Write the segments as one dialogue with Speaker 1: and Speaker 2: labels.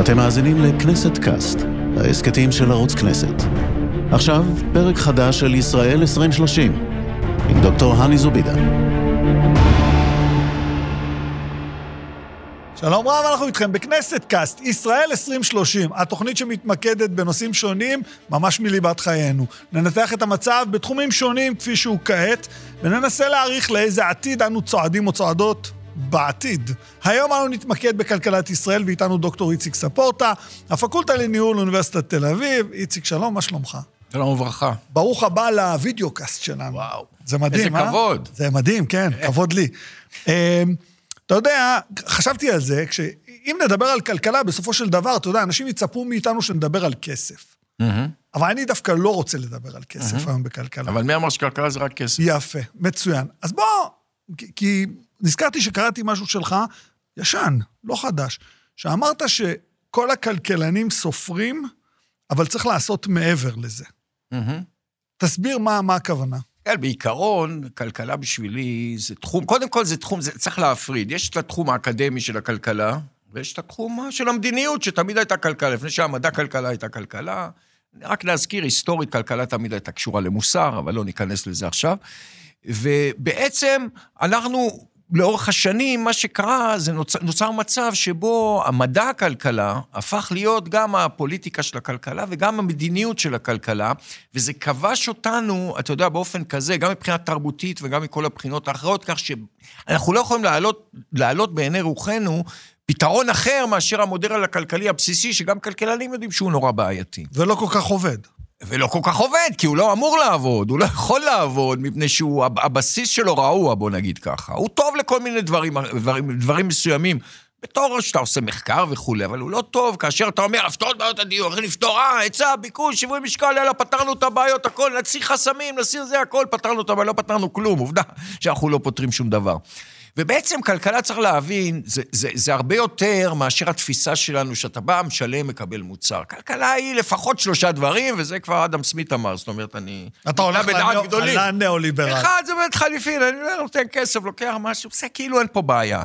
Speaker 1: אתם מאזינים לכנסת קאסט, ההסכתים של ערוץ כנסת. עכשיו, פרק חדש של ישראל 2030, עם דוקטור הני זובידה.
Speaker 2: שלום רב, אנחנו איתכם בכנסת קאסט, ישראל 2030, התוכנית שמתמקדת בנושאים שונים ממש מליבת חיינו. ננתח את המצב בתחומים שונים כפי שהוא כעת, וננסה להעריך לאיזה עתיד אנו צועדים או צועדות בעתיד. היום אנו נתמקד בכלכלת ישראל, ואיתנו דוקטור איציק ספורטה, הפקולטה לניהול אוניברסיטת תל אביב. איציק, שלום, מה שלומך?
Speaker 3: שלום וברכה.
Speaker 2: ברוך הבא לוידאו קאסט שלנו.
Speaker 3: וואו.
Speaker 2: זה מדהים,
Speaker 3: איזה
Speaker 2: אה?
Speaker 3: כבוד.
Speaker 2: זה מדהים, כן, כבוד לי. אמ, אתה יודע, חשבתי על זה, אם נדבר על כלכלה, בסופו של דבר, אתה יודע, אנשים יצפו מאיתנו שנדבר על כסף. אבל אני דווקא לא רוצה לדבר על כסף היום בכלכלה.
Speaker 3: אבל מי אמר שכלכלה זה רק כסף?
Speaker 2: יפה, מצוין. אז בוא, כי נזכרתי שקראתי משהו שלך, ישן, לא חדש, שאמרת שכל הכלכלנים סופרים, אבל צריך לעשות מעבר לזה.
Speaker 3: מהמם.
Speaker 2: תסביר מה, מה הכוונה.
Speaker 3: כן, בעיקרון, כלכלה בשבילי זה תחום, קודם כל זה תחום, זה צריך להפריד. יש את התחום האקדמי של הכלכלה, ויש את התחום של המדיניות, שתמיד הייתה כלכלה. לפני שהמדע כלכלה הייתה כלכלה, רק להזכיר, היסטורית, כלכלה תמיד הייתה קשורה למוסר, אבל לא ניכנס לזה עכשיו. ובעצם, אנחנו, לאורך השנים, מה שקרה, זה נוצר, נוצר מצב שבו המדע הכלכלה הפך להיות גם הפוליטיקה של הכלכלה וגם המדיניות של הכלכלה, וזה כבש אותנו, אתה יודע, באופן כזה, גם מבחינה תרבותית וגם מכל הבחינות האחרות, כך שאנחנו לא יכולים להעלות, להעלות בעיני רוחנו פתרון אחר מאשר המודל הכלכלי הבסיסי, שגם כלכלנים יודעים שהוא נורא בעייתי.
Speaker 2: ולא כל כך עובד.
Speaker 3: ולא כל כך עובד, כי הוא לא אמור לעבוד, הוא לא יכול לעבוד, מפני שהוא, הב- הבסיס שלו רעוע, בוא נגיד ככה. הוא טוב לכל מיני דברים, דברים, דברים מסוימים, בתור שאתה עושה מחקר וכולי, אבל הוא לא טוב כאשר אתה אומר, לפתור את בעיות הדיור, איך לפתור, אה, היצע, ביקוש, שיווי משקל, יאללה, פתרנו את הבעיות, הכל, נסיר חסמים, נסיר זה הכל, פתרנו את הבעיות, לא פתרנו כלום, עובדה שאנחנו לא פותרים שום דבר. ובעצם כלכלה צריך להבין, זה, זה, זה הרבה יותר מאשר התפיסה שלנו, שאתה בא, משלם, מקבל מוצר. כלכלה היא לפחות שלושה דברים, וזה כבר אדם סמית אמר, זאת אומרת, אני...
Speaker 2: אתה הולך. לנאו-ליברל.
Speaker 3: אחד זה באמת חליפין, אני לא נותן כסף, לוקח משהו, זה כאילו אין פה בעיה.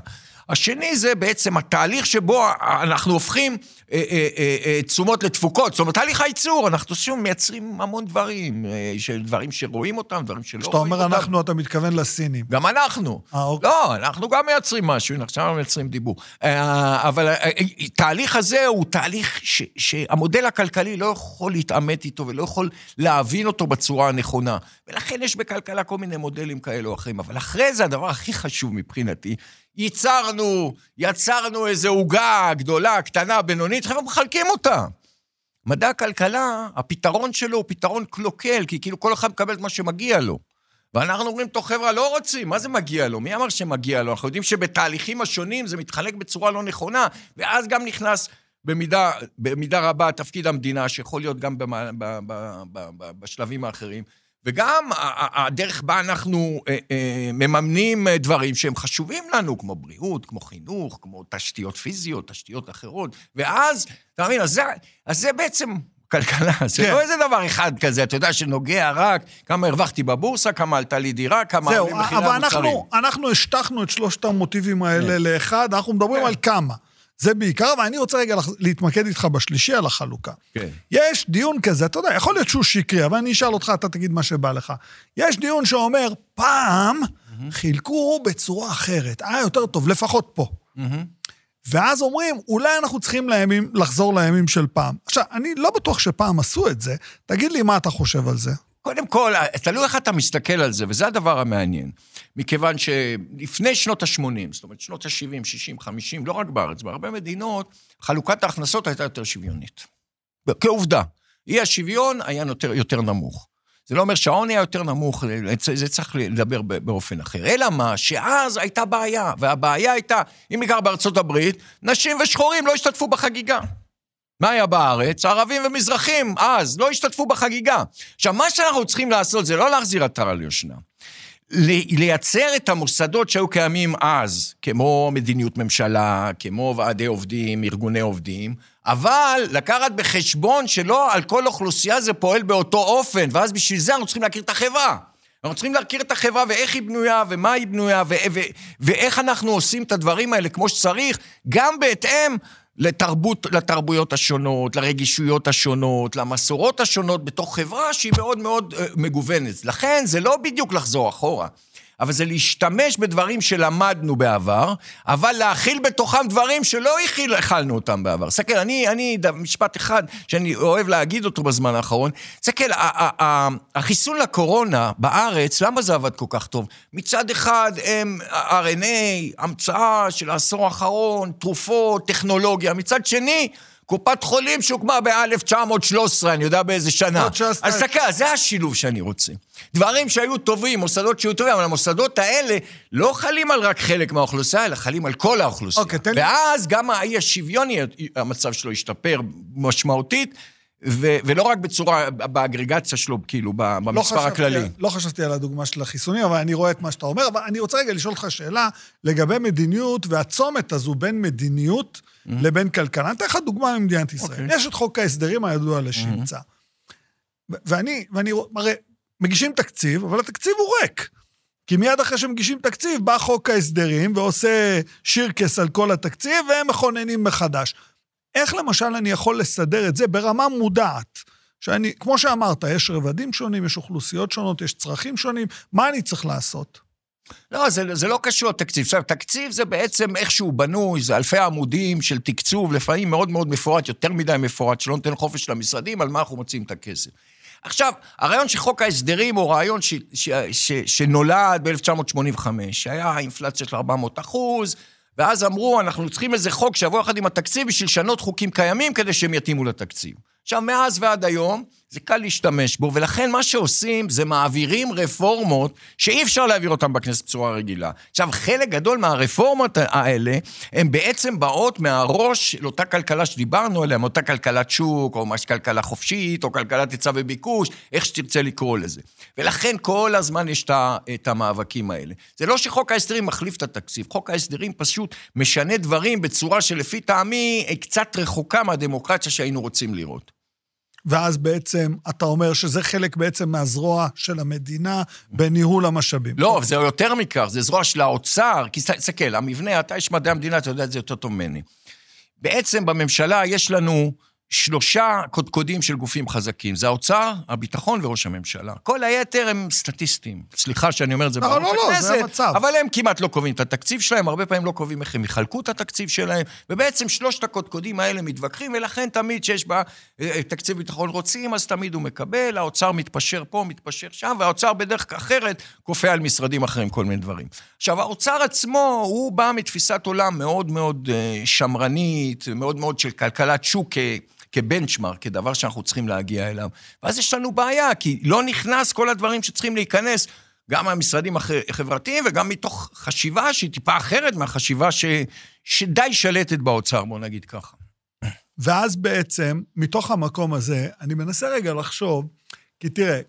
Speaker 3: השני זה בעצם התהליך שבו אנחנו הופכים תשומות לתפוקות, זאת אומרת, תהליך הייצור, אנחנו שוב מייצרים המון דברים, אה, דברים שרואים אותם, דברים שלא
Speaker 2: כשאתה
Speaker 3: רואים
Speaker 2: אומר
Speaker 3: אותם.
Speaker 2: אנחנו, אתה מתכוון לסינים.
Speaker 3: גם אנחנו.
Speaker 2: אה, אוקיי.
Speaker 3: לא, אנחנו גם מייצרים משהו, עכשיו מייצרים דיבור. אה, אבל אה, אה, התהליך הזה הוא תהליך ש- שהמודל הכלכלי לא יכול להתעמת איתו ולא יכול להבין אותו בצורה הנכונה. ולכן יש בכלכלה כל מיני מודלים כאלה או אחרים. אבל אחרי זה, הדבר הכי חשוב מבחינתי, ייצרנו, יצרנו איזו עוגה גדולה, קטנה, בינונית, חבר'ה, מחלקים אותה. מדע הכלכלה, הפתרון שלו הוא פתרון קלוקל, כי כאילו כל אחד מקבל את מה שמגיע לו. ואנחנו אומרים, טוב, חבר'ה, לא רוצים, מה זה מגיע לו? מי אמר שמגיע לו? אנחנו יודעים שבתהליכים השונים זה מתחלק בצורה לא נכונה, ואז גם נכנס במידה, במידה רבה תפקיד המדינה, שיכול להיות גם במה, ב, ב, ב, ב, בשלבים האחרים. וגם הדרך בה אנחנו אה, אה, מממנים אה, דברים שהם חשובים לנו, כמו בריאות, כמו חינוך, כמו תשתיות פיזיות, תשתיות אחרות. ואז, אתה מבין, אז זה, אז זה בעצם כלכלה, זה
Speaker 2: כן.
Speaker 3: לא איזה דבר אחד כזה, אתה יודע, שנוגע רק כמה הרווחתי בבורסה, כמה עלתה לי דירה, כמה
Speaker 2: זהו, אבל. אנחנו, אנחנו השטחנו את שלושת המוטיבים האלה
Speaker 3: כן.
Speaker 2: לאחד, אנחנו מדברים
Speaker 3: כן.
Speaker 2: על כמה. זה בעיקר, ואני רוצה רגע להתמקד איתך בשלישי על החלוקה.
Speaker 3: כן.
Speaker 2: יש דיון כזה, אתה יודע, יכול להיות שהוא שקרי, אבל אני אשאל אותך, אתה תגיד מה שבא לך. יש דיון שאומר, פעם חילקו בצורה אחרת, היה יותר טוב, לפחות פה. ואז אומרים, אולי אנחנו צריכים לימים, לחזור לימים של פעם. עכשיו, אני לא בטוח שפעם עשו את זה, תגיד לי מה אתה חושב על זה.
Speaker 3: קודם כל, תלוי איך אתה מסתכל על זה, וזה הדבר המעניין. מכיוון שלפני שנות ה-80, זאת אומרת, שנות ה-70, 60, 50, לא רק בארץ, בהרבה מדינות, חלוקת ההכנסות הייתה יותר שוויונית. כעובדה. אי השוויון היה יותר, יותר נמוך. זה לא אומר שהעוני היה יותר נמוך, זה צריך לדבר באופן אחר. אלא מה, שאז הייתה בעיה, והבעיה הייתה, אם ניקח בארצות הברית, נשים ושחורים לא השתתפו בחגיגה. מה היה בארץ? ערבים ומזרחים אז לא השתתפו בחגיגה. עכשיו, מה שאנחנו צריכים לעשות זה לא להחזיר עטרה ליושנה. לייצר את המוסדות שהיו קיימים אז, כמו מדיניות ממשלה, כמו ועדי עובדים, ארגוני עובדים, אבל לקחת בחשבון שלא על כל אוכלוסייה זה פועל באותו אופן, ואז בשביל זה אנחנו צריכים להכיר את החברה. אנחנו צריכים להכיר את החברה ואיך היא בנויה ומה היא בנויה ו- ו- ואיך אנחנו עושים את הדברים האלה כמו שצריך, גם בהתאם לתרבות, לתרבויות השונות, לרגישויות השונות, למסורות השונות בתוך חברה שהיא מאוד מאוד uh, מגוונת. לכן זה לא בדיוק לחזור אחורה. אבל זה להשתמש בדברים שלמדנו בעבר, אבל להכיל בתוכם דברים שלא הכלנו אותם בעבר. תסתכל, אני, אני, משפט אחד שאני אוהב להגיד אותו בזמן האחרון, תסתכל, החיסון לקורונה בארץ, למה זה עבד כל כך טוב? מצד אחד הם RNA, המצאה של העשור האחרון, תרופות, טכנולוגיה, מצד שני, קופת חולים שהוקמה ב-1913, אני יודע באיזה שנה. אז תסתכל, זה השילוב שאני רוצה. דברים שהיו טובים, מוסדות שהיו טובים, אבל המוסדות האלה לא חלים על רק חלק מהאוכלוסייה, אלא חלים על כל האוכלוסייה. אוקיי, תן לי... ואז גם האי השוויוני, המצב שלו השתפר משמעותית. ו- ולא רק בצורה, באגרגציה שלו, כאילו, במספר לא חשבתי, הכללי.
Speaker 2: לא חשבתי על הדוגמה של החיסונים, אבל אני רואה את מה שאתה אומר, אבל אני רוצה רגע לשאול אותך שאלה לגבי מדיניות והצומת הזו בין מדיניות mm-hmm. לבין כלכלה. אני אתן לך דוגמה ממדינת ישראל. Okay. אוקיי. יש את חוק ההסדרים הידוע לשמצה. Mm-hmm. ואני, ואני, הרי מגישים תקציב, אבל התקציב הוא ריק. כי מיד אחרי שמגישים תקציב, בא חוק ההסדרים ועושה שירקס על כל התקציב, והם מכוננים מחדש. איך למשל אני יכול לסדר את זה ברמה מודעת? שאני, כמו שאמרת, יש רבדים שונים, יש אוכלוסיות שונות, יש צרכים שונים, מה אני צריך לעשות?
Speaker 3: לא, זה, זה לא קשור לתקציב. עכשיו, תקציב זה בעצם איכשהו בנוי, זה אלפי עמודים של תקצוב, לפעמים מאוד מאוד מפורט, יותר מדי מפורט, שלא נותן חופש למשרדים, על מה אנחנו מוצאים את הכסף. עכשיו, הרעיון של חוק ההסדרים הוא רעיון ש, ש, ש, שנולד ב-1985, שהיה אינפלציה של 400 אחוז, ואז אמרו, אנחנו צריכים איזה חוק שיבוא יחד עם התקציב בשביל לשנות חוקים קיימים כדי שהם יתאימו לתקציב. עכשיו, מאז ועד היום, זה קל להשתמש בו, ולכן מה שעושים זה מעבירים רפורמות שאי אפשר להעביר אותן בכנסת בצורה רגילה. עכשיו, חלק גדול מהרפורמות האלה, הן בעצם באות מהראש של אותה כלכלה שדיברנו עליה, מאותה כלכלת שוק, או ממש כלכלה חופשית, או כלכלת היצע וביקוש, איך שתרצה לקרוא לזה. ולכן כל הזמן יש את המאבקים האלה. זה לא שחוק ההסדרים מחליף את התקציב, חוק ההסדרים פשוט משנה דברים בצורה שלפי טעמי היא קצת רחוקה מהדמוקרטיה שהיינו רוצים לראות.
Speaker 2: ואז בעצם אתה אומר שזה חלק בעצם מהזרוע של המדינה בניהול המשאבים.
Speaker 3: לא, זה יותר מכך, זה זרוע של האוצר, כי תסתכל, המבנה, אתה איש מדעי המדינה, אתה יודע את זה יותר טוב ממני. בעצם בממשלה יש לנו שלושה קודקודים של גופים חזקים. זה האוצר, הביטחון וראש הממשלה. כל היתר הם סטטיסטים. סליחה שאני אומר את זה
Speaker 2: לא, בערוץ לא, הכנסת, לא, זה המצב.
Speaker 3: אבל הם כמעט לא קובעים את התקציב שלהם, הרבה פעמים לא קובעים איך הם יחלקו את התקציב שלהם, ובעצם שלושת הקודקודים האלה מתווכחים, ולכן תמיד שיש בה אה, אה, תקציב ביטחון רוצים, אז תמיד הוא מקבל, האוצר מתפשר פה, מתפשר שם, והאוצר בדרך אחרת כופה על משרדים אחרים כל מיני דברים. עכשיו, האוצר עצמו, הוא בא מתפיסת עולם מאוד מאוד אה, שמרנית, מאוד מאוד של כלכלת שוק כבנצ'מארק, כדבר שאנחנו צריכים להגיע אליו. ואז יש לנו בעיה, כי לא נכנס כל הדברים שצריכים להיכנס, גם מהמשרדים החברתיים וגם מתוך חשיבה שהיא טיפה אחרת מהחשיבה ש, שדי שלטת באוצר, בוא נגיד ככה.
Speaker 2: ואז בעצם, מתוך המקום הזה, אני מנסה רגע לחשוב, כי תראה,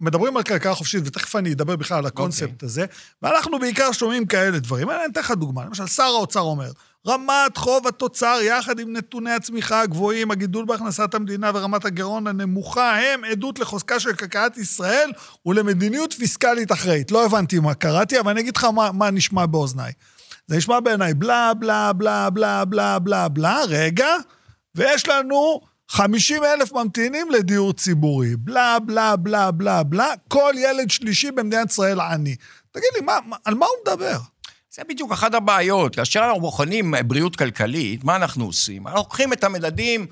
Speaker 2: מדברים על כלכלה חופשית, ותכף אני אדבר בכלל על הקונספט okay. אוקיי. הזה, ואנחנו בעיקר שומעים כאלה דברים. אני אתן לך דוגמה, למשל, שר האוצר אומר, רמת חוב התוצר יחד עם נתוני הצמיחה הגבוהים, הגידול בהכנסת המדינה ורמת הגירעון הנמוכה, הם עדות לחוזקה של כלכלת ישראל ולמדיניות פיסקלית אחראית. לא הבנתי מה קראתי, אבל אני אגיד לך מה, מה נשמע באוזניי. זה נשמע בעיניי בלה, בלה, בלה, בלה, בלה, בלה, בלה, רגע, ויש לנו 50 אלף ממתינים לדיור ציבורי. בלה, בלה, בלה, בלה, בלה, כל ילד שלישי במדינת ישראל עני. תגיד לי, מה, על מה הוא מדבר?
Speaker 3: זה בדיוק אחת הבעיות. כאשר אנחנו בוחנים בריאות כלכלית, מה אנחנו עושים? אנחנו לוקחים את המדדים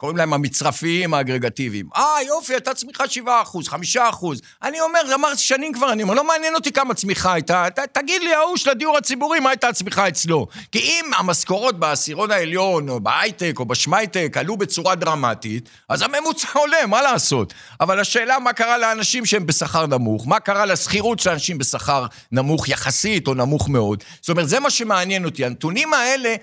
Speaker 3: קוראים להם המצרפיים האגרגטיביים. אה, יופי, הייתה צמיחה 7 אחוז, 5 אחוז. אני אומר, אמרתי שנים כבר, אני אומר, לא מעניין אותי כמה צמיחה הייתה. ת, תגיד לי, ההוא של הדיור הציבורי, מה הייתה הצמיחה אצלו? כי אם המשכורות בעשירון העליון, או בהייטק, או בשמייטק, עלו בצורה דרמטית, אז הממוצע עולה, מה לעשות? אבל השאלה, מה קרה לאנשים שהם בשכר נמוך? מה קרה לשכירות של אנשים בשכר נמוך יחסית, או נמוך מאוד? זאת אומרת, זה מה שמעניין אותי. הנתונים האלה,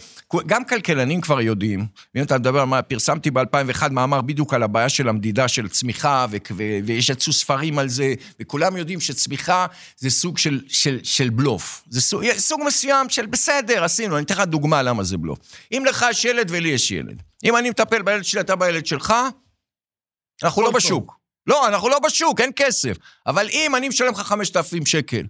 Speaker 3: גם כלכלנים כבר יודעים, ואם אתה מדבר על מה פרסמתי 2001 מאמר בדיוק על הבעיה של המדידה של צמיחה, ו- ו- ויש יצאו ספרים על זה, וכולם יודעים שצמיחה זה סוג של, של, של בלוף. זה סוג, סוג מסוים של בסדר, עשינו, אני אתן לך דוגמה למה זה בלוף. אם לך יש ילד ולי יש ילד. אם אני מטפל בילד שלי, אתה בילד שלך, אנחנו לא בשוק. לא, אנחנו לא בשוק, אין כסף. אבל אם אני משלם לך 5,000 שקל,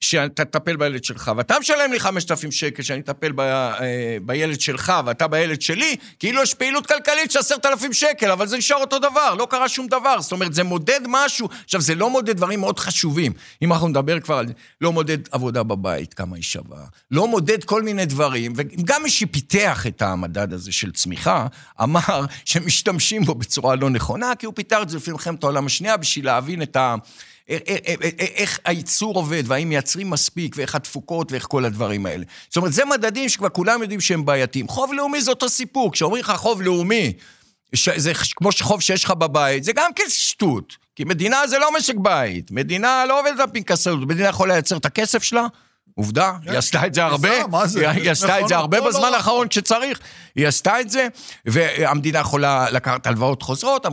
Speaker 3: שאתה תטפל בילד שלך, ואתה משלם לי 5,000 שקל שאני אטפל ב, אה, בילד שלך ואתה בילד שלי, כאילו יש פעילות כלכלית של 10,000 שקל, אבל זה נשאר אותו דבר, לא קרה שום דבר. זאת אומרת, זה מודד משהו. עכשיו, זה לא מודד דברים מאוד חשובים. אם אנחנו נדבר כבר על... לא מודד עבודה בבית, כמה היא שווה, לא מודד כל מיני דברים, וגם מי שפיתח את המדד הזה של צמיחה, אמר שמשתמשים בו בצורה לא נכונה, כי הוא פיתח את זה לפי מלחמת העולם השנייה בשביל להבין את ה... איך הייצור עובד, והאם מייצרים מספיק, ואיך התפוקות, ואיך כל הדברים האלה. זאת אומרת, זה מדדים שכבר כולם יודעים שהם בעייתיים. חוב לאומי זה אותו סיפור. כשאומרים לך חוב לאומי, זה כמו חוב שיש לך בבית, זה גם כן שטות. כי מדינה זה לא משק בית. מדינה לא עובדת על פנקסנות. מדינה יכולה לייצר את הכסף שלה, עובדה, היא עשתה את זה הרבה, היא עשתה את זה הרבה בזמן האחרון כשצריך, היא עשתה את זה, והמדינה יכולה לקחת הלוואות חוזרות,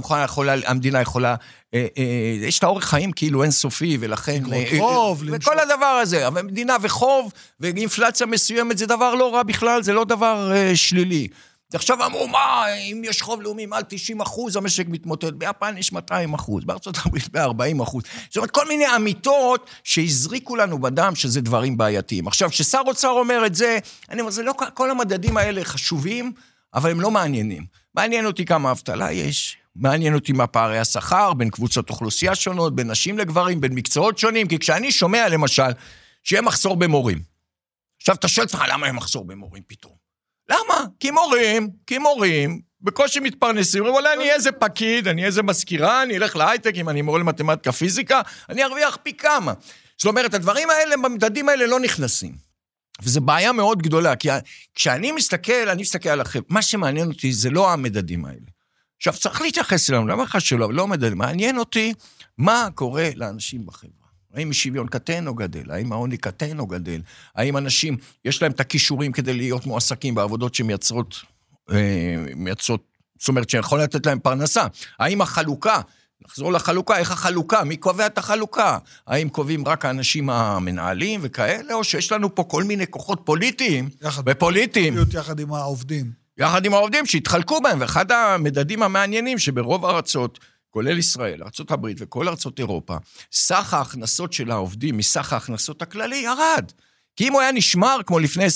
Speaker 3: המדינה יכולה, אה, אה, יש לה אורך חיים כאילו אינסופי, ולכן...
Speaker 2: חוב,
Speaker 3: וכל הדבר הזה, אבל מדינה וחוב, ואינפלציה מסוימת זה דבר לא רע בכלל, זה לא דבר אה, שלילי. עכשיו אמרו, מה, אם יש חוב לאומי מעל 90 אחוז, המשק מתמוטט. ביפן יש 200 אחוז, בארצות הברית ב-40 אחוז. זאת אומרת, כל מיני אמיתות שהזריקו לנו בדם שזה דברים בעייתיים. עכשיו, כששר אוצר אומר את זה, אני אומר, זה לא, כל המדדים האלה חשובים, אבל הם לא מעניינים. מעניין אותי כמה אבטלה יש, מעניין אותי מה פערי השכר בין קבוצות אוכלוסייה שונות, בין נשים לגברים, בין מקצועות שונים, כי כשאני שומע, למשל, שיהיה מחסור במורים. עכשיו, אתה שואל אותך, למה יהיה מחסור במורים פתאום? למה? כי מורים, כי מורים, בקושי מתפרנסים, אומרים, אולי אני אהיה איזה פקיד, אני אהיה איזה מזכירה, אני אלך להייטק, אם אני מורה למתמטיקה, פיזיקה, אני ארוויח פי כמה. זאת אומרת, הדברים האלה, במדדים האלה לא נכנסים. וזו בעיה מאוד גדולה, כי כשאני מסתכל, אני מסתכל על החברה, מה שמעניין אותי זה לא המדדים האלה. עכשיו, צריך להתייחס אליהם, למה לך שלא, לא מדדים, מעניין אותי מה קורה לאנשים בחברה. האם שוויון קטן או גדל? האם העוני קטן או גדל? האם אנשים, יש להם את הכישורים כדי להיות מועסקים בעבודות שמייצרות, אה, מייצרות, זאת אומרת, שיכול לתת להם פרנסה? האם החלוקה, נחזור לחלוקה, איך החלוקה? מי קובע את החלוקה? האם קובעים רק האנשים המנהלים וכאלה, או שיש לנו פה כל מיני כוחות פוליטיים
Speaker 2: יחד,
Speaker 3: ופוליטיים?
Speaker 2: יחד עם העובדים.
Speaker 3: יחד עם העובדים שהתחלקו בהם, ואחד המדדים המעניינים שברוב הארצות, כולל ישראל, ארה"ב וכל ארצות אירופה, סך ההכנסות של העובדים מסך ההכנסות הכללי ירד. כי אם הוא היה נשמר כמו לפני 20-30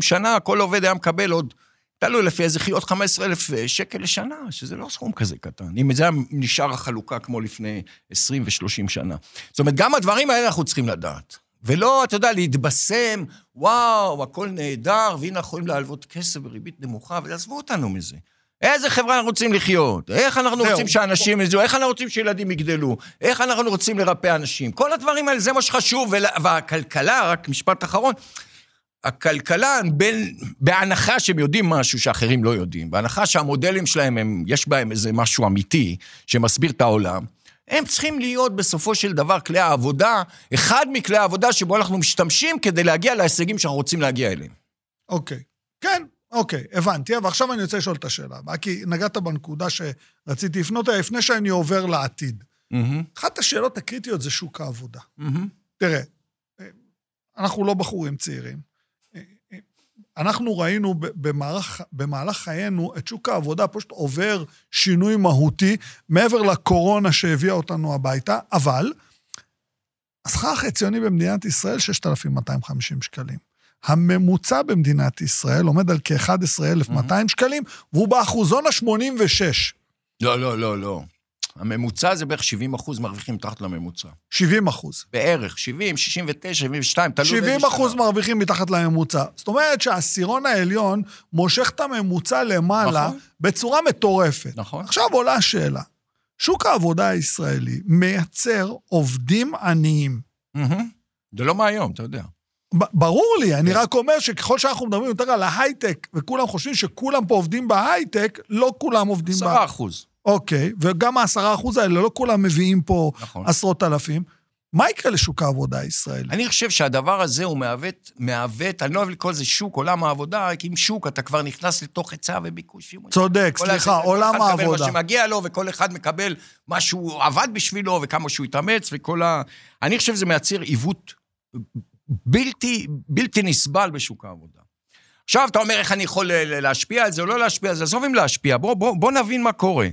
Speaker 3: שנה, כל עובד היה מקבל עוד, תלוי לפי איזה עוד 15,000 שקל לשנה, שזה לא סכום כזה קטן. אם זה היה נשאר החלוקה כמו לפני 20 ו-30 שנה. זאת אומרת, גם הדברים האלה אנחנו צריכים לדעת. ולא, אתה יודע, להתבשם, וואו, הכל נהדר, והנה אנחנו יכולים להלוות כסף בריבית נמוכה, ועזבו אותנו מזה. איזה חברה אנחנו רוצים לחיות? איך אנחנו רוצים שאנשים יזו? איך אנחנו רוצים שילדים יגדלו? איך אנחנו רוצים לרפא אנשים? כל הדברים האלה, זה מה שחשוב. והכלכלה, רק משפט אחרון, הכלכלה, בין, בהנחה שהם יודעים משהו שאחרים לא יודעים, בהנחה שהמודלים שלהם, הם, יש בהם איזה משהו אמיתי שמסביר את העולם, הם צריכים להיות בסופו של דבר כלי העבודה, אחד מכלי העבודה שבו אנחנו משתמשים כדי להגיע להישגים שאנחנו רוצים להגיע אליהם.
Speaker 2: אוקיי. Okay. כן, אוקיי, הבנתי, אבל עכשיו אני רוצה לשאול את השאלה הבאה, כי נגעת בנקודה שרציתי לפנות אליה לפני שאני עובר לעתיד. Mm-hmm. אחת השאלות הקריטיות זה שוק העבודה. Mm-hmm. תראה, אנחנו לא בחורים צעירים. אנחנו ראינו במהלך, במהלך חיינו את שוק העבודה פשוט עובר שינוי מהותי מעבר לקורונה שהביאה אותנו הביתה, אבל השכר החציוני במדינת ישראל 6,250 שקלים. הממוצע במדינת ישראל עומד על כ-11,200 mm-hmm. שקלים, והוא באחוזון ה-86.
Speaker 3: לא, לא, לא, לא. הממוצע זה בערך 70 אחוז מרוויחים מתחת לממוצע.
Speaker 2: 70 אחוז.
Speaker 3: בערך, 70, 69, 72, תלוי באיזה
Speaker 2: שנה. 70 אחוז מרוויחים מתחת לממוצע. זאת אומרת שהעשירון העליון מושך את הממוצע למעלה נכון. בצורה מטורפת.
Speaker 3: נכון.
Speaker 2: עכשיו עולה השאלה, שוק העבודה הישראלי מייצר עובדים עניים.
Speaker 3: Mm-hmm. זה לא מהיום, אתה יודע.
Speaker 2: ברור לי, אני כן. רק אומר שככל שאנחנו מדברים יותר על ההייטק, וכולם חושבים שכולם פה עובדים בהייטק, לא כולם עובדים
Speaker 3: ב... עשרה אחוז.
Speaker 2: אוקיי, וגם העשרה אחוז האלה, לא כולם מביאים פה נכון. עשרות אלפים. מה יקרה לשוק העבודה הישראלי?
Speaker 3: אני חושב שהדבר הזה הוא מעוות, מעוות, אני לא אוהב לקרוא לזה שוק, עולם העבודה, כי אם שוק, אתה כבר נכנס לתוך היצע וביקוש.
Speaker 2: צודק, סליחה, עולם העבודה. כל אחד
Speaker 3: מקבל מה שמגיע לו, וכל אחד מקבל מה שהוא עבד בשבילו, וכמה שהוא התאמץ, וכל ה... אני חושב שזה מייצר עיוות בלתי, בלתי נסבל בשוק העבודה. עכשיו אתה אומר איך אני יכול להשפיע על זה או לא להשפיע על זה, עזוב אם להשפיע, בוא, בוא, בוא נבין מה קורה.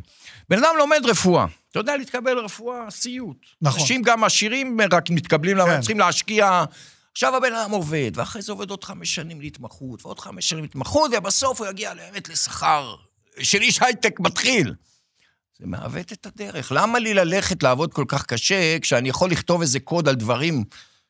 Speaker 3: בן אדם לומד רפואה, אתה יודע להתקבל רפואה סיוט.
Speaker 2: נכון.
Speaker 3: אנשים גם עשירים רק מתקבלים, כן. צריכים להשקיע עכשיו הבן אדם עובד, ואחרי זה עובד עוד חמש שנים להתמחות, ועוד חמש שנים להתמחות, ובסוף הוא יגיע באמת לשכר של איש הייטק מתחיל. זה מעוות את הדרך. למה לי ללכת לעבוד כל כך קשה, כשאני יכול לכתוב איזה קוד על דברים,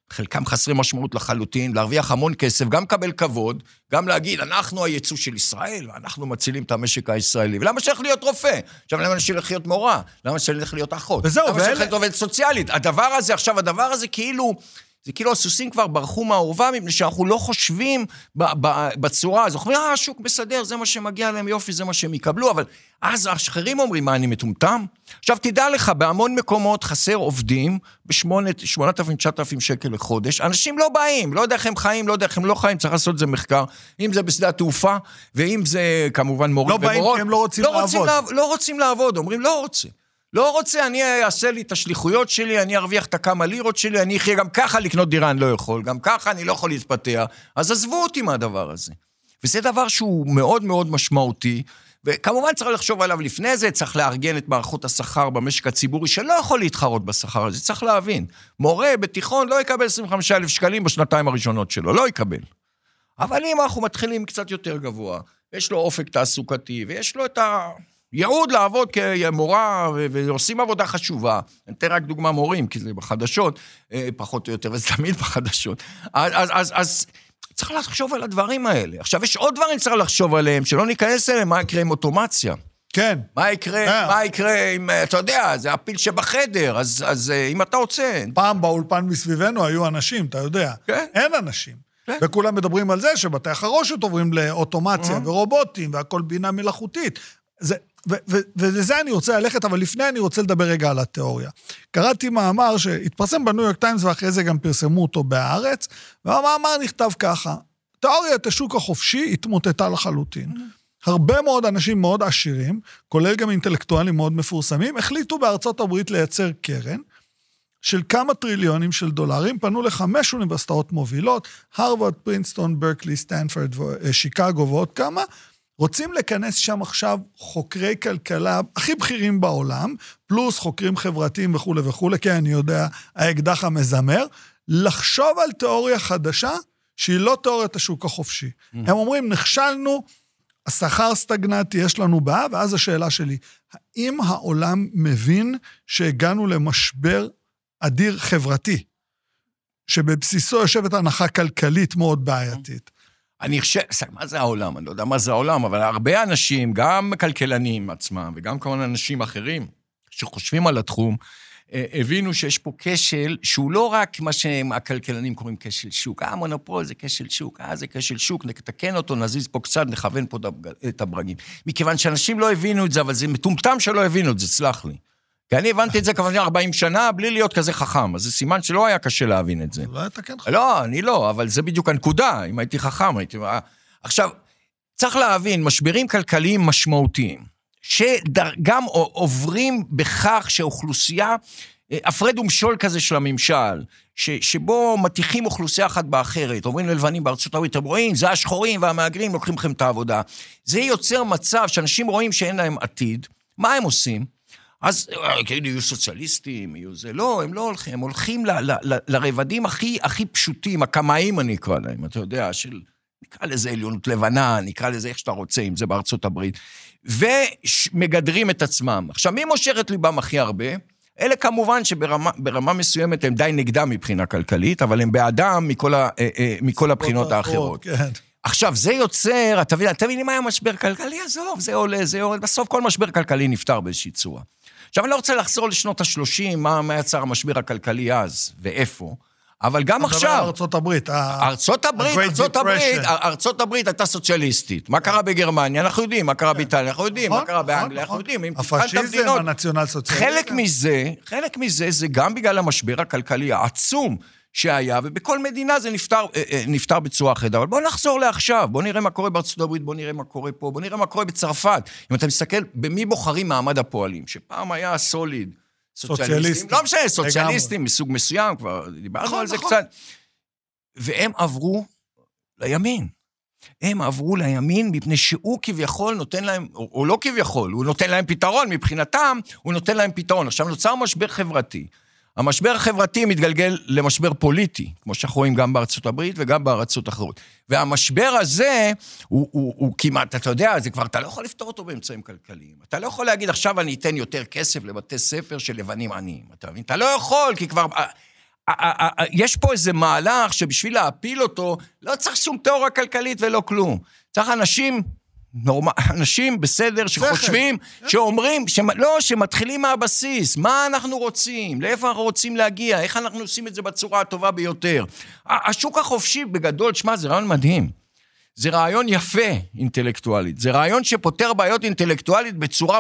Speaker 3: חלקם חסרי משמעות לחלוטין, להרוויח המון כסף, גם לקבל כבוד, גם להגיד, אנחנו היצוא של ישראל, ואנחנו מצילים את המשק הישראלי. ולמה שאני להיות רופא? עכשיו, למה שאני להיות מורה? למה שאני להיות אחות?
Speaker 2: וזהו,
Speaker 3: למה שאני להיות עובדת סוציאלית? הדבר הזה, עכשיו, הדבר הזה כאילו... זה כאילו הסוסים כבר ברחו מהאורווה, מפני שאנחנו לא חושבים בצורה הזאת. אנחנו אומרים, אה, השוק מסדר, זה מה שמגיע להם, יופי, זה מה שהם יקבלו, אבל אז האחרים אומרים, מה, אני מטומטם? עכשיו, תדע לך, בהמון מקומות חסר עובדים ב-8,000-9,000 שקל לחודש. אנשים לא באים, לא יודע איך הם חיים, לא יודע איך הם לא חיים, צריך לעשות את זה מחקר. אם זה בשדה התעופה, ואם זה כמובן מורים
Speaker 2: ומורות. לא באים כי הם לא רוצים לא לעבוד.
Speaker 3: רוצים, לא רוצים לעבוד, אומרים, לא רוצה. לא רוצה, אני אעשה לי את השליחויות שלי, אני ארוויח את הכמה לירות שלי, אני אחיה גם ככה לקנות דירה, אני לא יכול, גם ככה אני לא יכול להתפתח, אז עזבו אותי מהדבר הזה. וזה דבר שהוא מאוד מאוד משמעותי, וכמובן צריך לחשוב עליו לפני זה, צריך לארגן את מערכות השכר במשק הציבורי, שלא יכול להתחרות בשכר הזה, צריך להבין. מורה בתיכון לא יקבל 25,000 שקלים בשנתיים הראשונות שלו, לא יקבל. אבל אם אנחנו מתחילים קצת יותר גבוה, יש לו אופק תעסוקתי, ויש לו את ה... ייעוד לעבוד כמורה, ועושים עבודה חשובה. אני אתן רק דוגמה מורים, כי זה בחדשות, אה, פחות או יותר, וזה תמיד בחדשות. אז, אז, אז, אז צריך לחשוב על הדברים האלה. עכשיו, יש עוד דברים שצריך לחשוב עליהם, שלא ניכנס אליהם, מה יקרה עם אוטומציה.
Speaker 2: כן.
Speaker 3: מה יקרה, yeah. מה יקרה אם, אתה יודע, זה הפיל שבחדר, אז, אז אה, אם אתה רוצה...
Speaker 2: פעם באולפן מסביבנו היו אנשים, אתה יודע. כן. אין אנשים. כן. וכולם מדברים על זה שבתי החרושת עוברים לאוטומציה mm-hmm. ורובוטים והכל בינה מלאכותית. זה, ולזה אני רוצה ללכת, אבל לפני אני רוצה לדבר רגע על התיאוריה. קראתי מאמר שהתפרסם בניו יורק טיימס ואחרי זה גם פרסמו אותו בהארץ, והמאמר נכתב ככה, תיאוריית השוק החופשי התמוטטה לחלוטין. הרבה מאוד אנשים מאוד עשירים, כולל גם אינטלקטואלים מאוד מפורסמים, החליטו בארצות הברית לייצר קרן של כמה טריליונים של דולרים, פנו לחמש אוניברסיטאות מובילות, הרווארד, פרינסטון, ברקלי, סטנפורד, שיקגו ועוד כמה, רוצים לכנס שם עכשיו חוקרי כלכלה הכי בכירים בעולם, פלוס חוקרים חברתיים וכולי וכולי, כי אני יודע, האקדח המזמר, לחשוב על תיאוריה חדשה שהיא לא תיאוריית השוק החופשי. Mm. הם אומרים, נכשלנו, השכר סטגנטי, יש לנו בעיה, ואז השאלה שלי, האם העולם מבין שהגענו למשבר אדיר חברתי, שבבסיסו יושבת הנחה כלכלית מאוד בעייתית?
Speaker 3: אני חושב, מה זה העולם? אני לא יודע מה זה העולם, אבל הרבה אנשים, גם כלכלנים עצמם, וגם כמובן אנשים אחרים שחושבים על התחום, אה, הבינו שיש פה כשל שהוא לא רק מה שהכלכלנים קוראים כשל שוק. אה, מונופול זה כשל שוק, אה, זה כשל שוק, נתקן אותו, נזיז פה קצת, נכוון פה את הברגים. מכיוון שאנשים לא הבינו את זה, אבל זה מטומטם שלא הבינו את זה, סלח לי. כי אני הבנתי את זה כמובן 40 שנה בלי להיות כזה חכם, אז זה סימן שלא היה קשה להבין את זה.
Speaker 2: לא
Speaker 3: היית
Speaker 2: כן חכם.
Speaker 3: לא, אני לא, אבל זה בדיוק הנקודה, אם הייתי חכם, הייתי... עכשיו, צריך להבין, משברים כלכליים משמעותיים, שגם עוברים בכך שאוכלוסייה, אה, הפרד ומשול כזה של הממשל, ש, שבו מטיחים אוכלוסייה אחת באחרת, אומרים ללבנים בארצות הברית, אתם רואים, זה השחורים והמהגרים לוקחים לכם את העבודה. זה יוצר מצב שאנשים רואים שאין להם עתיד, מה הם עושים? אז אה, כאילו יהיו סוציאליסטים, יהיו זה. לא, הם לא הולכים, הם הולכים ל, ל, ל, לרבדים הכי, הכי פשוטים, הקמאים אני אקרא להם, אתה יודע, של... נקרא לזה עליונות לבנה, נקרא לזה איך שאתה רוצה, אם זה בארצות הברית, ומגדרים את עצמם. עכשיו, מי מושך את ליבם הכי הרבה? אלה כמובן שברמה מסוימת הם די נגדם מבחינה כלכלית, אבל הם בעדם מכל, ה, אה, אה, מכל הבחינות האחרות. כן. עכשיו, זה יוצר, אתה מבין, אתה מבין אם היה משבר כלכלי, עזוב, זה עולה, זה עולה, בסוף כל משבר כלכלי נפתר באיזושהי צורה. עכשיו, אני לא רוצה לחזור לשנות ה-30, מה, מה יצר המשבר הכלכלי אז, ואיפה, אבל גם עכשיו... אתה מדבר על
Speaker 2: ארצות הברית.
Speaker 3: ארצות הברית, ארצות הברית, ארצות הברית הייתה סוציאליסטית. מה קרה בגרמניה? אנחנו יודעים, מה קרה כן. באיטליה, אנחנו יודעים, מה נכון, קרה באנגליה, נכון, אנחנו נכון. יודעים.
Speaker 2: הפשיזם, הנציונל סוציאליסטי.
Speaker 3: חלק מזה, חלק מזה זה גם בגלל המשבר הכלכלי העצום שהיה, ובכל מדינה זה נפתר, אה, אה, נפתר בצורה אחרת. אבל בואו נחזור לעכשיו, בואו נראה מה קורה בארצות הברית, בואו נראה מה קורה פה, בואו נראה מה קורה בצרפת. אם אתה מסתכל, במי בוחרים מעמד הפועלים, שפעם היה סוליד, סוציאליסטים, לא משנה, סוציאליסטים מסוג מסוים, כבר דיברנו נכון, על זה נכון. קצת. והם עברו לימין. הם עברו לימין מפני שהוא כביכול נותן להם, או, או לא כביכול, הוא נותן להם פתרון, מבחינתם הוא נותן להם פתרון. עכשיו נוצר משבר חברתי. המשבר החברתי מתגלגל למשבר פוליטי, כמו שאנחנו רואים גם בארצות הברית וגם בארצות אחרות. והמשבר הזה הוא, הוא, הוא כמעט, אתה יודע, זה כבר, אתה לא יכול לפתור אותו באמצעים כלכליים. אתה לא יכול להגיד, עכשיו אני אתן יותר כסף לבתי ספר של לבנים עניים, אתה מבין? אתה לא יכול, כי כבר... יש פה איזה מהלך שבשביל להפיל אותו, לא צריך שום תיאוריה כלכלית ולא כלום. צריך אנשים נורמ... אנשים בסדר שחושבים, שאומרים, ש... לא, שמתחילים מהבסיס, מה אנחנו רוצים, לאיפה אנחנו רוצים להגיע, איך אנחנו עושים את זה בצורה הטובה ביותר. השוק החופשי בגדול, שמע, זה רעיון מדהים. זה רעיון יפה אינטלקטואלית, זה רעיון שפותר בעיות אינטלקטואלית בצורה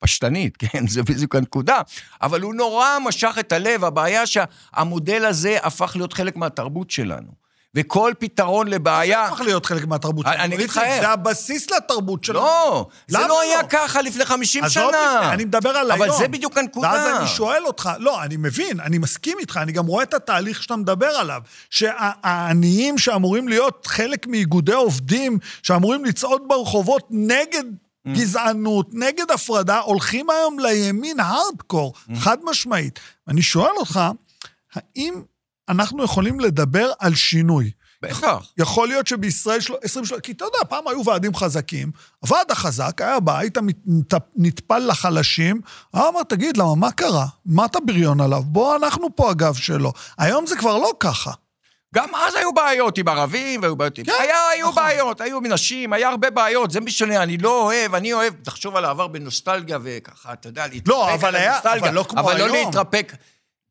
Speaker 3: פשטנית, כן, זה בדיוק הנקודה, אבל הוא נורא משך את הלב, הבעיה שהמודל הזה הפך להיות חלק מהתרבות שלנו. וכל פתרון לבעיה...
Speaker 2: זה הפך להיות חלק מהתרבות שלנו.
Speaker 3: אני אגיד לך איך.
Speaker 2: זה הבסיס לתרבות שלנו.
Speaker 3: לא, זה לא היה ככה לפני 50 שנה. עזוב
Speaker 2: אני מדבר על היום.
Speaker 3: אבל זה בדיוק הנקודה.
Speaker 2: ואז אני שואל אותך, לא, אני מבין, אני מסכים איתך, אני גם רואה את התהליך שאתה מדבר עליו, שהעניים שאמורים להיות חלק מאיגודי עובדים, שאמורים לצעוד ברחובות נגד mm. גזענות, נגד הפרדה, הולכים היום לימין הארדקור, mm. חד משמעית. אני שואל אותך, האם אנחנו יכולים לדבר על שינוי.
Speaker 3: בטח.
Speaker 2: יכול להיות שבישראל של 20 שנה, כי אתה יודע, פעם היו ועדים חזקים, הוועד החזק היה בא, היית נטפל לחלשים, היה אומר, תגיד, למה, מה קרה? מה אתה בריון עליו? בוא, אנחנו פה הגב שלו. היום זה כבר לא ככה.
Speaker 3: גם אז היו בעיות עם ערבים, והיו בעיות עם... כן, היה, היו נכון. בעיות, היו נשים, היה הרבה בעיות, זה משנה, אני לא אוהב, אני אוהב, תחשוב על העבר בנוסטלגיה וככה, אתה יודע, להתרפק
Speaker 2: לא, אבל היה, אבל לא כמו
Speaker 3: אבל
Speaker 2: היום.
Speaker 3: אבל לא להתרפק.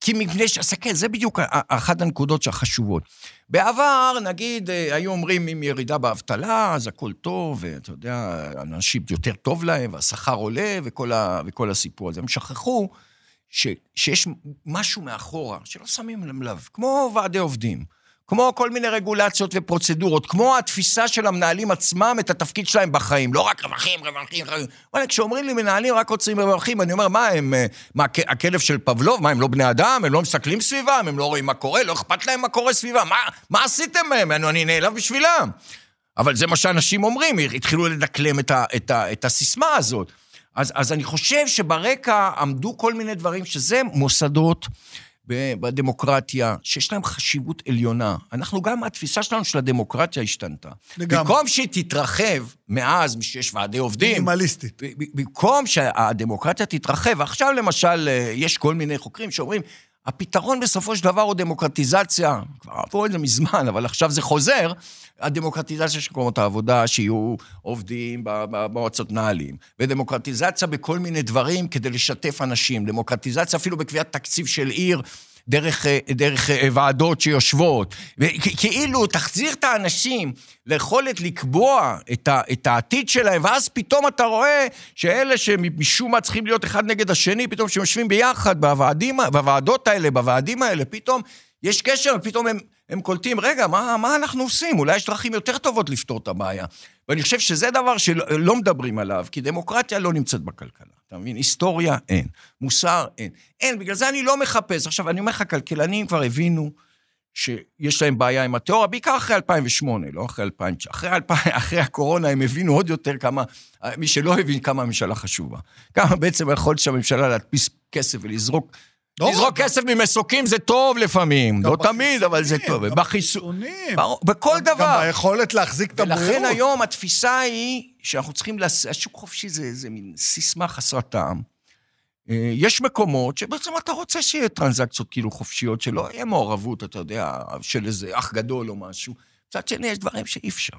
Speaker 3: כי מפני ש... כן, זה בדיוק אחת הנקודות החשובות. בעבר, נגיד, אה, היו אומרים, אם ירידה באבטלה, אז הכל טוב, ואתה יודע, אנשים יותר טוב להם, והשכר עולה, וכל, ה... וכל הסיפור הזה. הם שכחו ש... שיש משהו מאחורה, שלא שמים לב, כמו ועדי עובדים. כמו כל מיני רגולציות ופרוצדורות, כמו התפיסה של המנהלים עצמם את התפקיד שלהם בחיים, לא רק רווחים, רווחים, רווחים. וואלה, כשאומרים לי מנהלים רק רוצים רווחים, אני אומר, מה הם, אה, מה, הכלב של פבלוב, מה, הם לא בני אדם? הם לא מסתכלים סביבם? הם לא רואים מה קורה? לא אכפת להם מה קורה סביבם? מה, מה עשיתם מהם? אני, אני נעלב בשבילם. אבל זה מה שאנשים אומרים, התחילו לדקלם את, ה, את, ה, את הסיסמה הזאת. אז, אז אני חושב שברקע עמדו כל מיני דברים, שזה מוסדות בדמוקרטיה, שיש להם חשיבות עליונה. אנחנו גם, התפיסה שלנו של הדמוקרטיה השתנתה. לגמרי. במקום שהיא תתרחב מאז, שיש ועדי עובדים...
Speaker 2: מינימליסטית.
Speaker 3: במקום שהדמוקרטיה תתרחב, עכשיו למשל, אה, יש כל מיני חוקרים שאומרים, הפתרון בסופו של דבר הוא דמוקרטיזציה, כבר עברו את זה מזמן, אבל עכשיו זה חוזר, הדמוקרטיזציה של מקומות העבודה, שיהיו עובדים במועצות נהלים, ודמוקרטיזציה בכל מיני דברים כדי לשתף אנשים, דמוקרטיזציה אפילו בקביעת תקציב של עיר. דרך, דרך ועדות שיושבות, כאילו תחזיר את האנשים ליכולת לקבוע את, ה, את העתיד שלהם, ואז פתאום אתה רואה שאלה שמשום מה צריכים להיות אחד נגד השני, פתאום כשהם יושבים ביחד בוועדים, בוועדות האלה, בוועדים האלה, פתאום יש קשר, ופתאום הם, הם קולטים, רגע, מה, מה אנחנו עושים? אולי יש דרכים יותר טובות לפתור את הבעיה. ואני חושב שזה דבר שלא לא מדברים עליו, כי דמוקרטיה לא נמצאת בכלכלה. אתה מבין? היסטוריה, אין. מוסר, אין. אין, בגלל זה אני לא מחפש. עכשיו, אני אומר לך, כלכלנים כבר הבינו שיש להם בעיה עם התיאוריה, בעיקר אחרי 2008, לא אחרי 2009. אחרי, 2000, אחרי הקורונה הם הבינו עוד יותר כמה, מי שלא הבין כמה הממשלה חשובה. כמה בעצם יכול להיות שהממשלה להדפיס כסף ולזרוק לזרוק כסף ממסוקים זה טוב לפעמים, לא תמיד, אבל זה טוב.
Speaker 2: בחיסונים.
Speaker 3: בכל דבר.
Speaker 2: גם ביכולת להחזיק את הבריאות.
Speaker 3: ולכן היום התפיסה היא שאנחנו צריכים, השוק חופשי זה מין סיסמה חסרת טעם. אה, יש מקומות שבעצם אתה רוצה שיהיה טרנזקציות כאילו חופשיות, שלא יהיה מעורבות, אתה יודע, של איזה אח גדול או משהו. מצד שני, יש דברים שאי אפשר.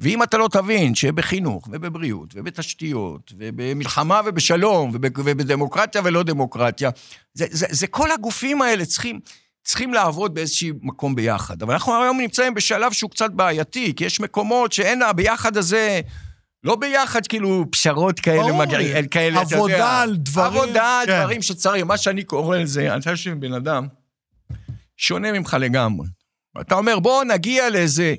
Speaker 3: ואם אתה לא תבין שבחינוך ובבריאות ובתשתיות ובמלחמה ובשלום ובדמוקרטיה ולא דמוקרטיה, זה, זה, זה כל הגופים האלה צריכים, צריכים לעבוד באיזשהו מקום ביחד. אבל אנחנו היום נמצאים בשלב שהוא קצת בעייתי, כי יש מקומות שאין, הביחד הזה... לא ביחד, כאילו, פשרות כאלה, מגעיל, כאלה,
Speaker 2: אתה יודע. עבודה על דברים.
Speaker 3: עבודה על כן. דברים שצריך, מה שאני קורא לזה, אני חושב שבן אדם שונה ממך לגמרי. אתה אומר, בוא נגיע לאיזה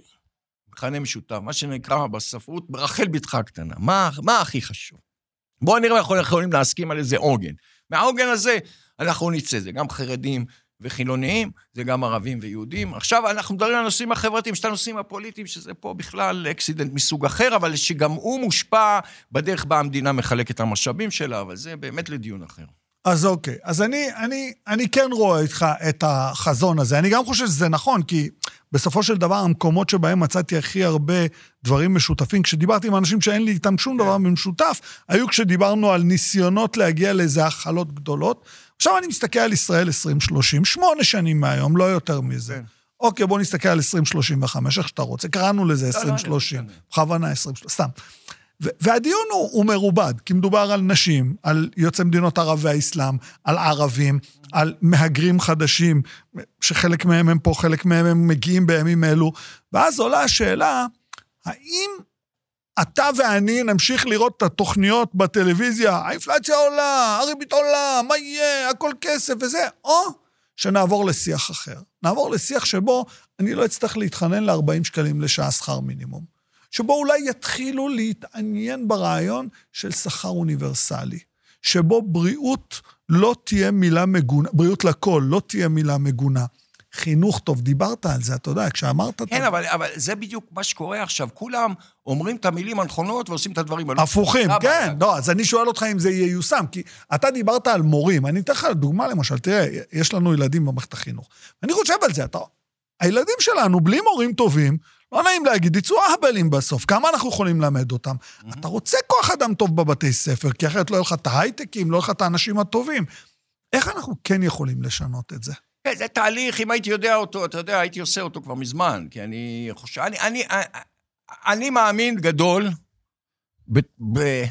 Speaker 3: מכנה משותף, מה שנקרא בספרות, ברחל בתך הקטנה. מה, מה הכי חשוב? בואו נראה אם אנחנו יכולים להסכים על איזה עוגן. מהעוגן הזה אנחנו נצא, זה גם חרדים וחילוניים, זה גם ערבים ויהודים. עכשיו אנחנו מדברים על הנושאים החברתיים, יש את הנושאים הפוליטיים, שזה פה בכלל אקסידנט מסוג אחר, אבל שגם הוא מושפע בדרך בה המדינה מחלקת המשאבים שלה, אבל זה באמת לדיון אחר.
Speaker 2: אז אוקיי, אז אני, אני, אני כן רואה איתך את החזון הזה. אני גם חושב שזה נכון, כי בסופו של דבר, המקומות שבהם מצאתי הכי הרבה דברים משותפים, כשדיברתי עם אנשים שאין לי איתם שום דבר במשותף, היו כשדיברנו על ניסיונות להגיע לאיזה הכלות גדולות. עכשיו אני מסתכל על ישראל 2030, שמונה שנים מהיום, לא יותר מזה. כן. אוקיי, בוא נסתכל על 2035, איך שאתה רוצה. קראנו לזה 2030, לא, לא, בכוונה 2030, סתם. והדיון הוא, הוא מרובד, כי מדובר על נשים, על יוצאי מדינות ערב והאסלאם, על ערבים, על מהגרים חדשים, שחלק מהם הם פה, חלק מהם הם מגיעים בימים אלו, ואז עולה השאלה, האם אתה ואני נמשיך לראות את התוכניות בטלוויזיה, האינפלציה עולה, הריבית עולה, מה יהיה, הכל כסף וזה, או שנעבור לשיח אחר. נעבור לשיח שבו אני לא אצטרך להתחנן ל-40 שקלים לשעה שכר מינימום. שבו אולי יתחילו להתעניין ברעיון של שכר אוניברסלי, שבו בריאות לא תהיה מילה מגונה, בריאות לכל לא תהיה מילה מגונה. חינוך טוב, דיברת על זה, אתה יודע, כשאמרת...
Speaker 3: כן, אבל, אבל זה בדיוק מה שקורה עכשיו. כולם אומרים את המילים הנכונות ועושים את הדברים
Speaker 2: הלא... הפוכים, כן. לא, אז אני שואל אותך אם זה ייושם, כי אתה דיברת על מורים. אני אתן לך דוגמה, למשל, תראה, יש לנו ילדים במערכת החינוך. אני חושב על זה, אתה... הילדים שלנו, בלי מורים טובים, לא נעים להגיד, יצאו אהבלים בסוף, כמה אנחנו יכולים ללמד אותם? Mm-hmm. אתה רוצה כוח אדם טוב בבתי ספר, כי אחרת לא יהיו לך את ההייטקים, לא יהיו לך את האנשים הטובים. איך אנחנו כן יכולים לשנות את זה?
Speaker 3: כן, זה תהליך, אם הייתי יודע אותו, אתה יודע, הייתי עושה אותו כבר מזמן, כי אני חושב, אני, אני, אני, אני מאמין גדול, ב, ב,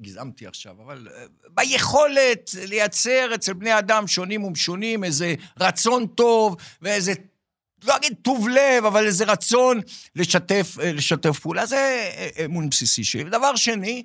Speaker 3: הגזמתי עכשיו, אבל אה, ביכולת לייצר אצל בני אדם שונים ומשונים איזה רצון טוב ואיזה לא אגיד טוב לב, אבל איזה רצון לשתף, אה, לשתף פעולה. זה אה, אמון בסיסי שלי. דבר שני,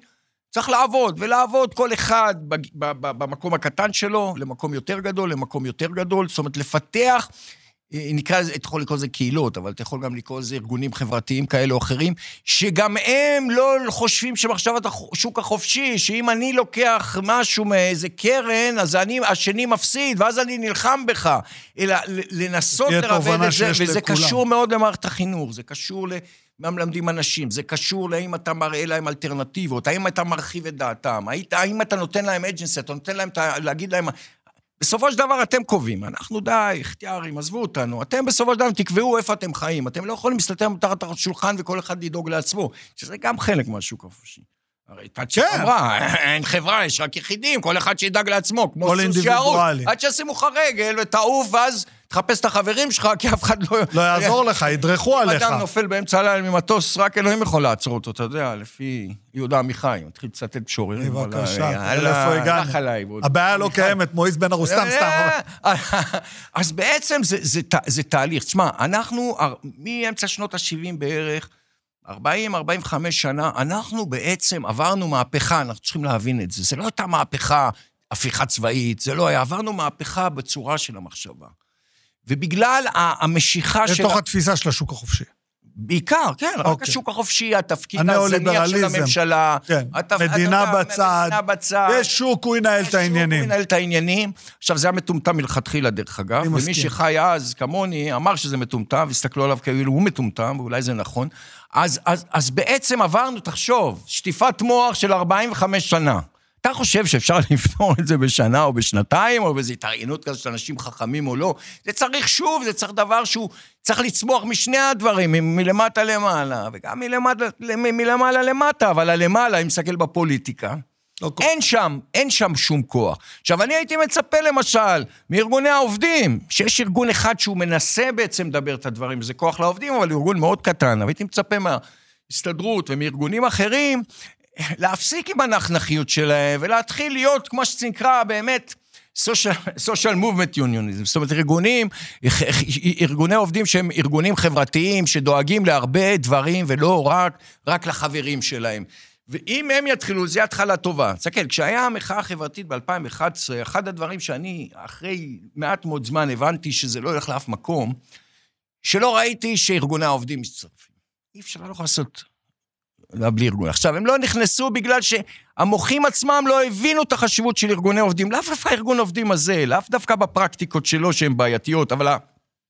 Speaker 3: צריך לעבוד, ולעבוד כל אחד במקום הקטן שלו, למקום יותר גדול, למקום יותר גדול, זאת אומרת, לפתח אה, נקרא אתה יכול לקרוא לזה קהילות, אבל אתה יכול גם לקרוא לזה ארגונים חברתיים כאלה או אחרים, שגם הם לא חושבים שמחשבת השוק החופשי, שאם אני לוקח משהו מאיזה קרן, אז אני, השני מפסיד, ואז אני נלחם בך. אלא לנסות לרבד את זה, וזה לכולם. קשור מאוד למערכת החינוך, זה קשור ל... מה מלמדים אנשים, זה קשור לאם אתה מראה להם אלטרנטיבות, האם אתה מרחיב את דעתם, האם אתה נותן להם אג'נסי, אתה נותן להם, להגיד להם, בסופו של דבר אתם קובעים, אנחנו די, אכתיארים, עזבו אותנו. אתם בסופו של דבר תקבעו איפה אתם חיים. אתם לא יכולים להסתתר מתחת השולחן וכל אחד לדאוג לעצמו, שזה גם חלק מהשוק החופשי. הרי תאצ'ר כן. אמרה, אין חברה, יש רק יחידים, כל אחד שידאג לעצמו, כמו סוס שיערות. עד שישימו לך רגל ותעוף, ואז תחפש את החברים שלך, כי אף אחד לא...
Speaker 2: לא יעזור לך, ידרכו עליך.
Speaker 3: אדם נופל באמצע הלילה ממטוס, רק אלוהים יכול לעצור אותו, אתה יודע, לפי יהודה עמיחי, מתחיל לצטט שוררים.
Speaker 2: בבקשה, איפה הגענו? הבעיה לא קיימת, מועיז בן ארוס, סתם, סתם.
Speaker 3: אז בעצם זה תהליך. תשמע, אנחנו מאמצע שנות ה-70 בערך, 40-45 שנה, אנחנו בעצם עברנו מהפכה, אנחנו צריכים להבין את זה. זה לא הייתה מהפכה, הפיכה צבאית, זה לא היה, עברנו מהפכה בצורה של המחשבה. ובגלל המשיכה
Speaker 2: של... לתוך התפיסה של השוק החופשי.
Speaker 3: בעיקר, כן, רק אוקיי. השוק החופשי, התפקיד הזניח של הממשלה.
Speaker 2: כן, התפ... מדינה אתה, בצד. מדינה בצד. יש שוק, הוא ינהל את העניינים. הוא
Speaker 3: ינהל את העניינים. עכשיו, זה היה מטומטם מלכתחילה, דרך אגב. ומי מסכים. שחי אז, כמוני, אמר שזה מטומטם, והסתכלו עליו כאילו הוא מטומטם, ואולי זה נכון. אז, אז, אז בעצם עברנו, תחשוב, שטיפת מוח של 45 שנה. אתה חושב שאפשר לפתור את זה בשנה או בשנתיים, או באיזו התארגנות כזאת של אנשים חכמים או לא? זה צריך שוב, זה צריך דבר שהוא צריך לצמוח משני הדברים, מלמטה למעלה, וגם מלמטה, מלמעלה למטה, אבל הלמעלה, אם מסתכל בפוליטיקה, לא אין שם, אין שם שום כוח. עכשיו, אני הייתי מצפה למשל מארגוני העובדים, שיש ארגון אחד שהוא מנסה בעצם לדבר את הדברים, זה כוח לעובדים, אבל ארגון מאוד קטן, אבל הייתי מצפה מההסתדרות ומארגונים אחרים להפסיק עם הנחנכיות שלהם ולהתחיל להיות, כמו שנקרא, באמת, social movement unionism, זאת אומרת, ארגונים, ארגוני עובדים שהם ארגונים חברתיים שדואגים להרבה דברים ולא רק, רק לחברים שלהם. ואם הם יתחילו, זו התחלה טובה. תסתכל, כשהיה המחאה החברתית ב-2011, אחד הדברים שאני, אחרי מעט מאוד זמן, הבנתי שזה לא הולך לאף מקום, שלא ראיתי שארגוני העובדים מצטרפים. אי אפשר, לא יכול לעשות בלי ארגון. עכשיו, הם לא נכנסו בגלל שהמוחים עצמם לא הבינו את החשיבות של ארגוני עובדים. לאו דווקא הארגון עובדים הזה, לאו דווקא בפרקטיקות שלו שהן בעייתיות, אבל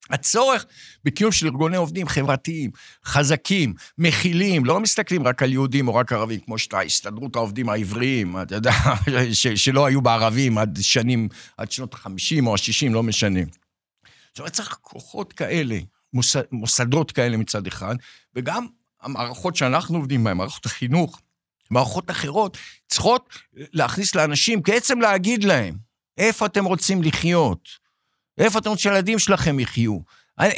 Speaker 3: הצורך בקיום של ארגוני עובדים חברתיים, חזקים, מכילים, לא מסתכלים רק על יהודים או רק ערבים, כמו שאתה, הסתדרות העובדים העבריים, אתה יודע, שלא היו בערבים עד שנים, עד שנות ה-50 או ה-60, לא משנה. זאת אומרת, צריך כוחות כאלה, מוס, מוסדות כאלה מצד אחד, וגם המערכות שאנחנו עובדים בהן, מערכות החינוך, מערכות אחרות, צריכות להכניס לאנשים, בעצם להגיד להם, איפה אתם רוצים לחיות? איפה אתם רוצים שהילדים שלכם יחיו?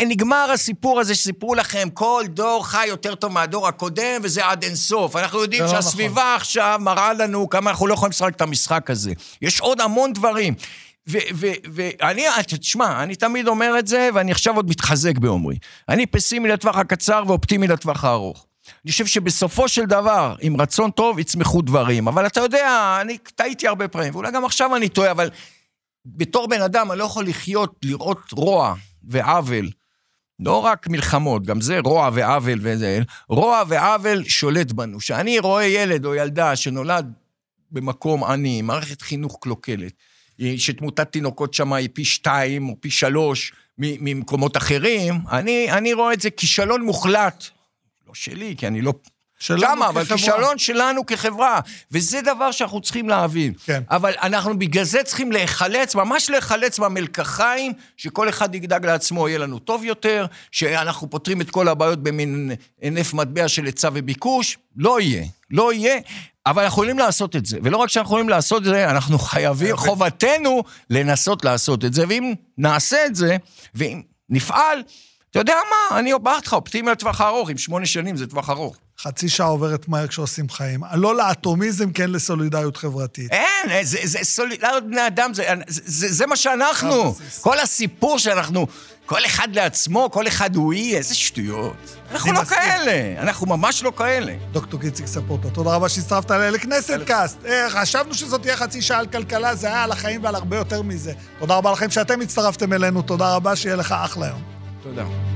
Speaker 3: נגמר הסיפור הזה שסיפרו לכם, כל דור חי יותר טוב מהדור הקודם, וזה עד אינסוף. אנחנו יודעים
Speaker 2: לא
Speaker 3: שהסביבה
Speaker 2: נכון.
Speaker 3: עכשיו מראה לנו כמה אנחנו לא יכולים לשחק את המשחק הזה. יש עוד המון דברים. ואני, תשמע, אני תמיד אומר את זה, ואני עכשיו עוד מתחזק באומרי. אני פסימי לטווח הקצר ואופטימי לטווח הארוך. אני חושב שבסופו של דבר, עם רצון טוב, יצמחו דברים. אבל אתה יודע, אני טעיתי הרבה פעמים, ואולי גם עכשיו אני טועה, אבל בתור בן אדם, אני לא יכול לחיות, לראות רוע ועוול. לא רק מלחמות, גם זה רוע ועוול וזה, רוע ועוול שולט בנו. כשאני רואה ילד או ילדה שנולד במקום עני, מערכת חינוך קלוקלת, שתמותת תינוקות שם היא פי שתיים או פי שלוש ממקומות אחרים, אני, אני רואה את זה כישלון מוחלט. לא שלי, כי אני לא שמה, אבל כישלון שלנו כחברה. וזה דבר שאנחנו צריכים להבין.
Speaker 2: כן.
Speaker 3: אבל אנחנו בגלל זה צריכים להיחלץ, ממש להיחלץ מהמלקחיים, שכל אחד ידאג לעצמו, יהיה לנו טוב יותר, שאנחנו פותרים את כל הבעיות במין הינף מטבע של היצע וביקוש. לא יהיה, לא יהיה. אבל אנחנו יכולים לעשות את זה. ולא רק שאנחנו יכולים לעשות את זה, אנחנו חייבים, חובתנו לנסות לעשות את זה. ואם נעשה את זה, ואם נפעל, אתה יודע מה, אני בעד לך, אופטימי לטווח הארוך, עם שמונה שנים זה טווח ארוך.
Speaker 2: חצי שעה עוברת מהר כשעושים חיים. לא לאטומיזם, כן לסולידריות חברתית.
Speaker 3: אין, זה, זה סולידריות בני אדם, זה, זה, זה מה שאנחנו. כל הסיפור שאנחנו, כל אחד לעצמו, כל אחד הוא אי, איזה שטויות. אנחנו לא מסכים. כאלה, אנחנו ממש לא כאלה.
Speaker 2: דוקטור גיציק ספורטה, תודה רבה שהצטרפת אליי לכנסת קאסט. אה, חשבנו שזאת תהיה חצי שעה על כלכלה, זה היה על החיים ועל הרבה יותר מזה. תודה רבה לכם שאתם הצטרפתם אלינו, תודה רבה, שיהיה לך אחלה יום.
Speaker 3: תודה.